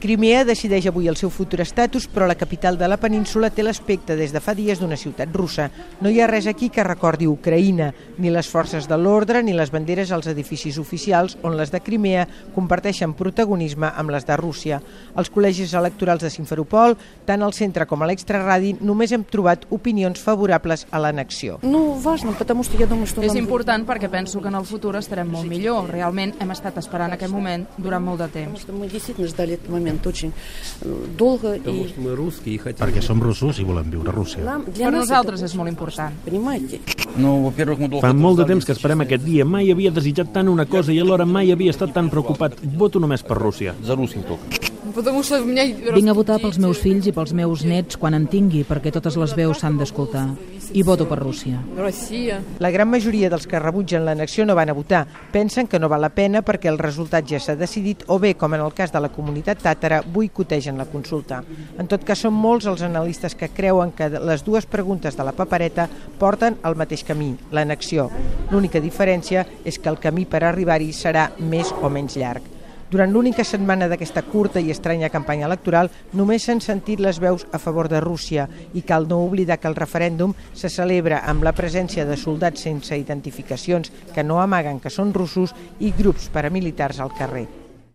Crimea decideix avui el seu futur estatus, però la capital de la península té l'aspecte des de fa dies d'una ciutat russa. No hi ha res aquí que recordi Ucraïna, ni les forces de l'ordre ni les banderes als edificis oficials, on les de Crimea comparteixen protagonisme amb les de Rússia. Als col·legis electorals de Simferopol, tant al centre com a l'extraradi, només hem trobat opinions favorables a l'annexió. Ну, важно, потому что я думаю, что És нам- important perquè penso que en el futur estarem molt millor. Realment hem estat esperant aquest moment durant molt de Потому temps. что мы действительно ждали этот момент очень э, долго. Потому И что мы русские и хотим... perquè som russos i volem viure a Rússia. нам, для Per нас nosaltres это és molt important. Понимаете? Ну, во-первых, мы долго Fa molt de ждали, temps que esperem aquest dia. Mai havia desitjat tant una cosa i alhora mai havia estat tan preocupat. Voto només per Rússia. За русских только. Vinc a votar pels meus fills i pels meus nets quan en tingui, perquè totes les veus s'han d'escoltar. I voto per Rússia. La gran majoria dels que rebutgen l'annexió no van a votar. Pensen que no val la pena perquè el resultat ja s'ha decidit o bé, com en el cas de la comunitat tàtara, boicotegen la consulta. En tot cas, són molts els analistes que creuen que les dues preguntes de la papereta porten al mateix camí, l'annexió. L'única diferència és que el camí per arribar-hi serà més o menys llarg. Durant l'única setmana d'aquesta curta i estranya campanya electoral només s'han sentit les veus a favor de Rússia i cal no oblidar que el referèndum se celebra amb la presència de soldats sense identificacions que no amaguen que són russos i grups paramilitars al carrer.